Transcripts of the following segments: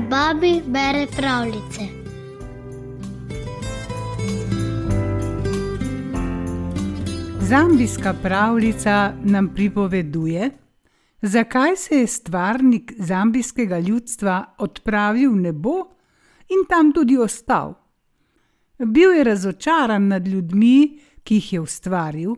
Babi bere pravljice. Zambijska pravljica nam pripoveduje, zakaj se je stvarnik zambijskega ljudstva odpravil v nebo in tam tudi ostal. Bil je razočaran nad ljudmi, ki jih je ustvaril,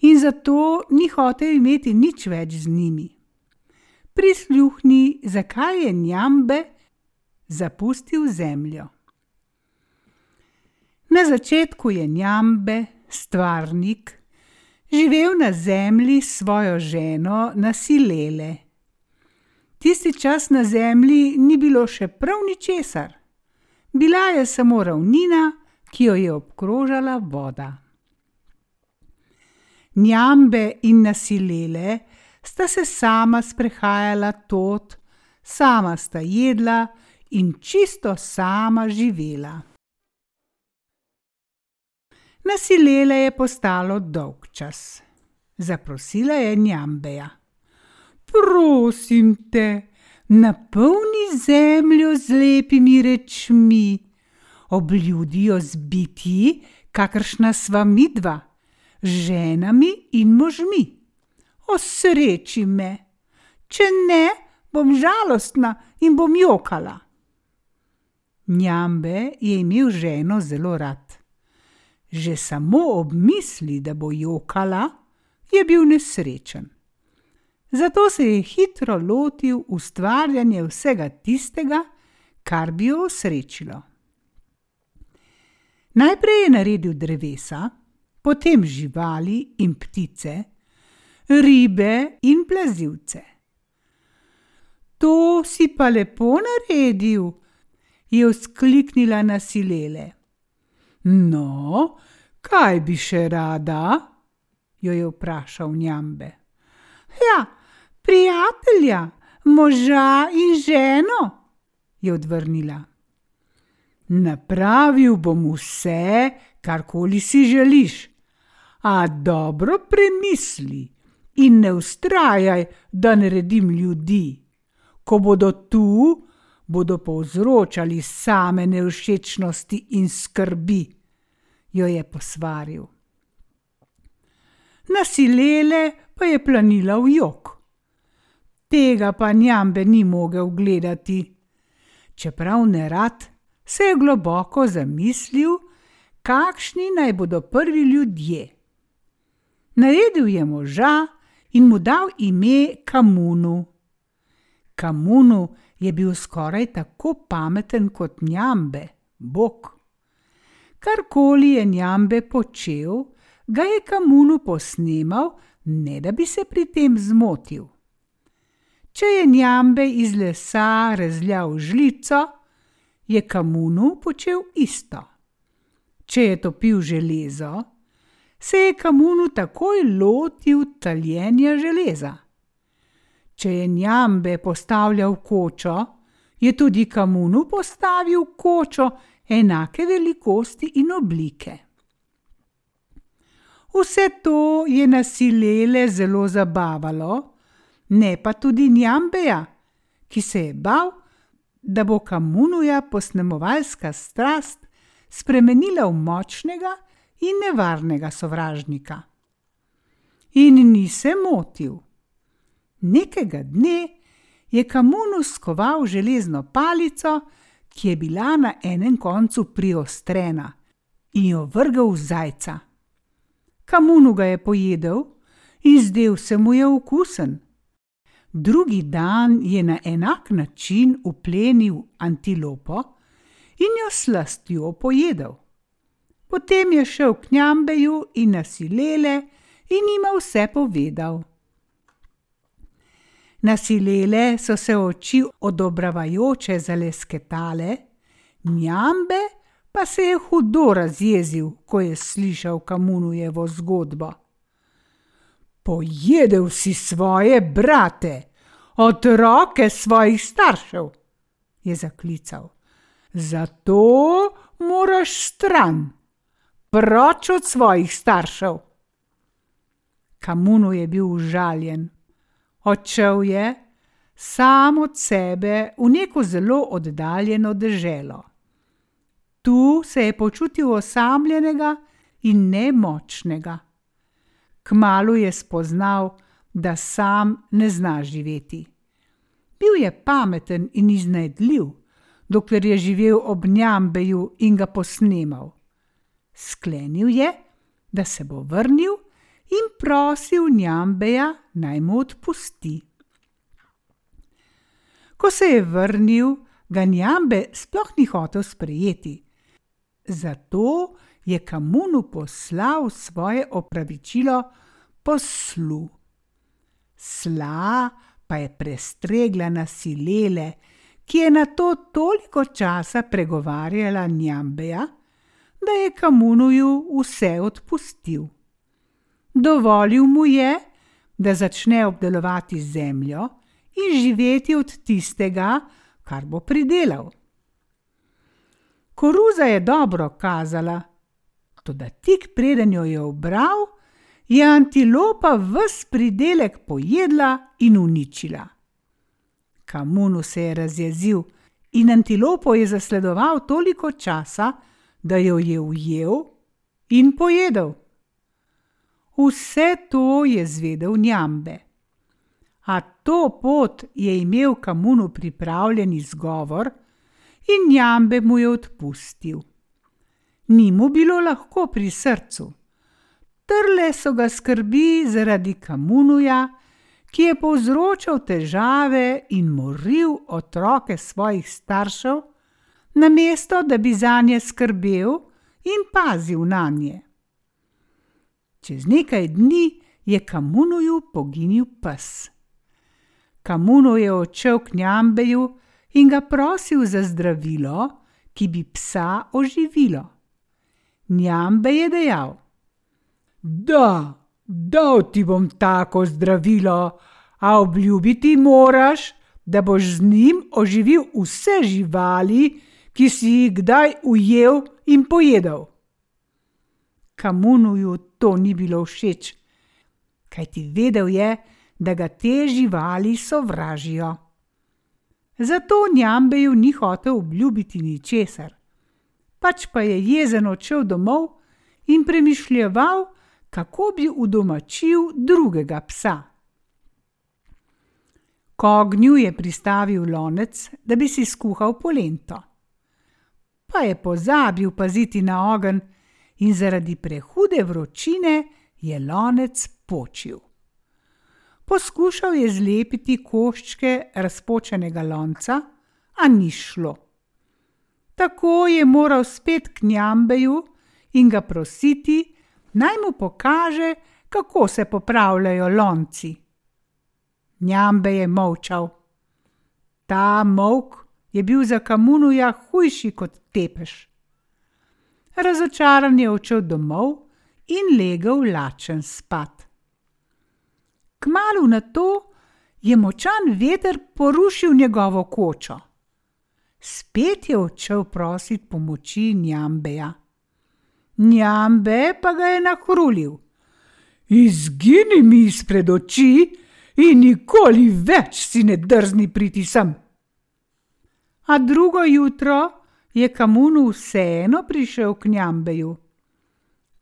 in zato ni hotel imeti nič več z njimi. Prisluhni, zakaj je Njambe zapustil zemljo. Na začetku je Njambe, stvarnik, živel na zemlji s svojo ženo Nasilele. Tisti čas na zemlji ni bilo še prav ničesar, bila je samo ravnina, ki jo je obkrožala voda. Njambe in Nasilele sta se sama sprehajala tod, sama sta jedla in čisto sama živela. Nasilele je postalo dolg čas. Zaprosila je Njambeja. Prosim te, napolni zemljo z lepimi rečmi, obljudijo z bitji, kakršna sva midva, ženami in možmi. Osreči me, če ne, bom žalostna in bom jokala. Njambe je imel ženo zelo rad. Že samo ob misli, da bo jokala, je bil nesrečen. Zato se je hitro lotil ustvarjanja vsega tistega, kar bi jo osrečilo. Najprej je naredil drevesa, potem živali in ptice, ribe in plazilce. To si pa lepo naredil, je vzkliknila nasilele. No, kaj bi še rada? jo je vprašal Njambe. Ja, prijatelja, moža in ženo, je odvrnila. Napravil bom vse, karkoli si želiš, a dobro premisli in ne ustrajaj, da naredim ljudi. Ko bodo tu, bodo povzročali same nevšečnosti in skrbi, jo je posvaril. Nasilele pa je planila v jok. Tega pa njambe ni mogel gledati. Čeprav ne rad, se je globoko zamislil, kakšni naj bodo prvi ljudje. Naredil je moža in mu dal ime Kamunu. Kamunu je bil skoraj tako pameten kot njambe, bog. Karkoli je njambe počel, ga je Kamunu posnemal, ne da bi se pri tem zmotil. Če je njambe iz lesa razljal žlico, je Kamunu počel isto. Če je topil železo, se je Kamunu takoj lotil taljenja železa. Če je njambe postavljal kočo, je tudi Kamunu postavil kočo enake velikosti in oblike. Vse to je nasilele zelo zabavalo, ne pa tudi njambeja, ki se je bal, da bo Kamunuja posnemovalska strast spremenila v močnega in nevarnega sovražnika. In ni se motil. Nekega dne je Kamunu skoval železno palico, ki je bila na enem koncu priostrena, in jo vrgel v zajca. Kamunu ga je pojedel in zdel se mu je okusen. Drugi dan je na enak način uplenil antilopo in jo slastjo pojedel. Potem je šel k njambeju in nasilele in jima vse povedal. Nasilele so se oči odobravajoče zalesketale, njambe pa se je hudo razjezil, ko je slišal Kamunujevo zgodbo. Pojedel si svoje brate, otroke svojih staršev, je zaklical. Zato moraš stran, proč od svojih staršev. Kamunu je bil užaljen. Odšel je, sam od sebe v neko zelo oddaljeno deželo. Tu se je počutil osamljenega in nemočnega. Kmalu je spoznal, da sam ne zna živeti. Bil je pameten in iznajdljiv, dokler je živel ob Njambeju in ga posnemal. Sklenil je, da se bo vrnil in prosil Njambeja naj mu odpusti. Ko se je vrnil, ga Njambe sploh ni hotel sprejeti. Zato je Kamunu poslal svoje opravičilo poslu. Sla pa je prestregla na silele, ki je na to toliko časa pregovarjala Njambeja, da je Kamunuju vse odpustil. Dovolil mu je, da začne obdelovati zemljo in živeti od tistega, kar bo pridelal. Koruza je dobro kazala, toda tik preden jo je obral, je antilopa ves pridelek pojedla in uničila. Kamunu se je razjezil in antilopo je zasledoval toliko časa, da jo je ujel in pojedel. Vse to je zvedel Njambe. A to pot je imel Kamunu pripravljen izgovor in Njambe mu je odpustil. Ni mu bilo lahko pri srcu. Trle so ga skrbi zaradi Kamunuja, ki je povzročal težave in moril otroke svojih staršev, namesto da bi za nje skrbel in pazil na nje. Čez nekaj dni je Kamunuju poginil pes. Kamuno je odšel k Njambeju in ga prosil za zdravilo, ki bi psa oživilo. Njambe je dejal: Da, dal ti bom tako zdravilo, a obljubiti moraš, da boš z njim oživil vse živali, ki si jih kdaj ujel in pojedel. Kamunuju to ni bilo všeč, kajti vedel je, da ga te živali sovražijo. Zato Njambeju ni hotel obljubiti ničesar, pač pa je jezen odšel domov in premišljeval, kako bi udomačil drugega psa. K ognju je pristavil lonec, da bi si skuhal polento. Pa je pozabil paziti na ogenj in zaradi prehude vročine je lonec počil. Poskušal je zlepiti koščke razpočenega lonca, a ni šlo. Tako je moral spet k Njambeju in ga prositi, naj mu pokaže, kako se popravljajo lonci. Njambe je molčal. Ta mok je bil za Kamunuja hujši kot tepeš. Razočaran je odšel domov in legel lačen spat. Kmalu na to je močan veter porušil njegovo kočo. Spet je odšel prositi pomoči Njambeja. Njambe pa ga je nahrulil. Izgini mi izpred oči in nikoli več si ne drzni priti sem. A drugo jutro je Kamunu vseeno prišel k Njambeju.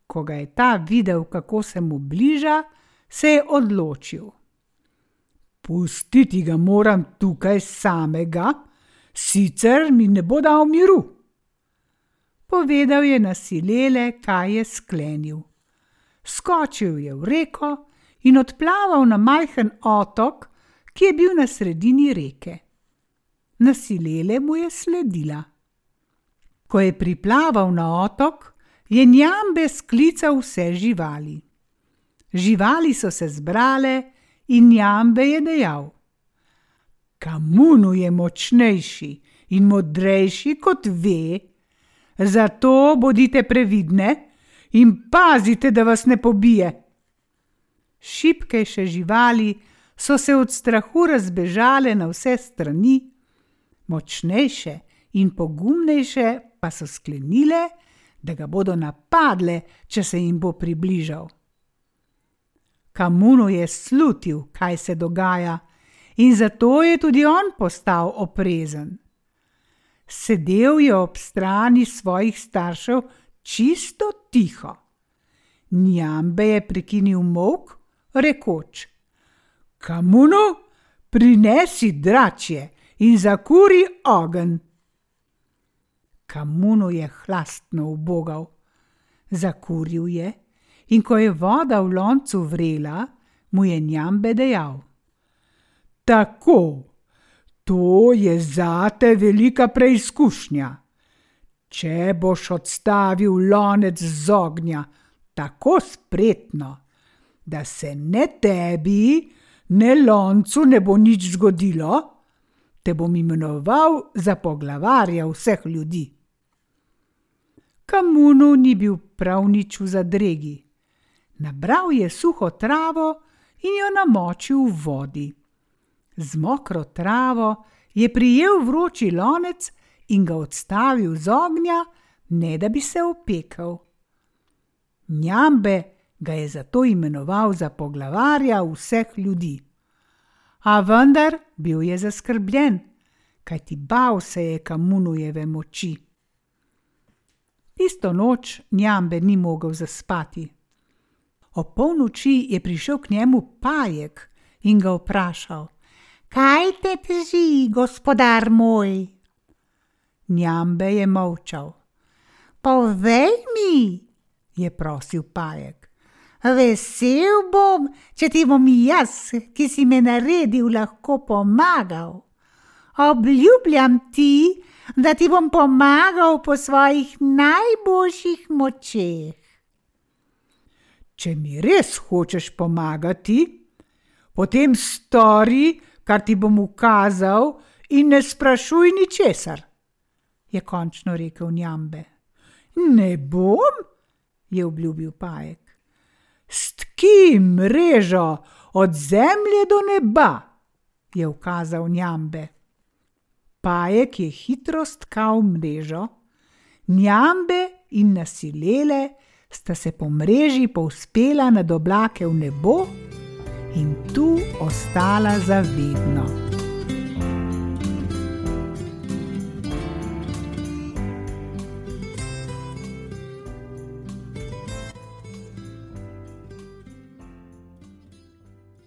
Ko ga je ta videl, kako se mu bliža, se je odločil. Pustiti ga moram tukaj samega, sicer mi ne bo dal miru. Povedal je na silele, kaj je sklenil. Skočil je v reko in odplaval na majhen otok, ki je bil na sredini reke. Na silele mu je sledila. Ko je priplaval na otok, je njambe sklical vse živali. Živali so se zbrale in njambe je dejal: Kamunu je močnejši in modrejši kot ve, Zato bodite previdne in pazite, da vas ne pobije. Šipkejše živali so se od strahu razbežale na vse strani, močnejše in pogumnejše pa so sklenile, da ga bodo napadle, če se jim bo približal. Kamuno je slutil, kaj se dogaja, in zato je tudi on postal oprezen. Sedel je ob strani svojih staršev čisto tiho. Njambe je prekinil mok, rekoč: Kamuno, prinesi dračje in zakuri ogen. Kamuno je hlastno ubogal. Zakuril je, in ko je voda v loncu vrela, mu je njambe dejal: Tako, to je zate velika preizkušnja. Če boš odstavil lonec z ognja tako spretno, da se ne tebi, ne loncu ne bo nič zgodilo, te bom imenoval za poglavarja vseh ljudi. Kamunu ni bil prav nič v zadregi. Nabral je suho travo in jo namočil v vodi. Z mokro travo je prijel vroči lonec in ga odstavil z ognja, ne da bi se opekel. Njambe ga je zato imenoval za poglavarja vseh ljudi. A vendar bil je zaskrbljen, kajti bal se je kamunujeve moči. Isto noč njambe ni mogel zaspati. O polnoči je prišel k njemu pajek in ga vprašal: Kaj te teži, gospodar moj? Njambe je molčal. Povej mi, je prosil pajek. Vesel bom, če ti bom jaz, ki si me naredil, lahko pomagal. Obljubljam ti, da ti bom pomagal po svojih najboljših močeh. Če mi res hočeš pomagati, potem stori, kar ti bom ukazal, in ne sprašuj ničesar, je končno rekel Njambe. Ne bom, je obljubil pajek. Stki mrežo od zemlje do neba, je ukazal Njambe. Pajek je hitro stkal mrežo, Njambe in nasilele sta se po mreži povzpela nad oblake v nebo in tu ostala zavedno.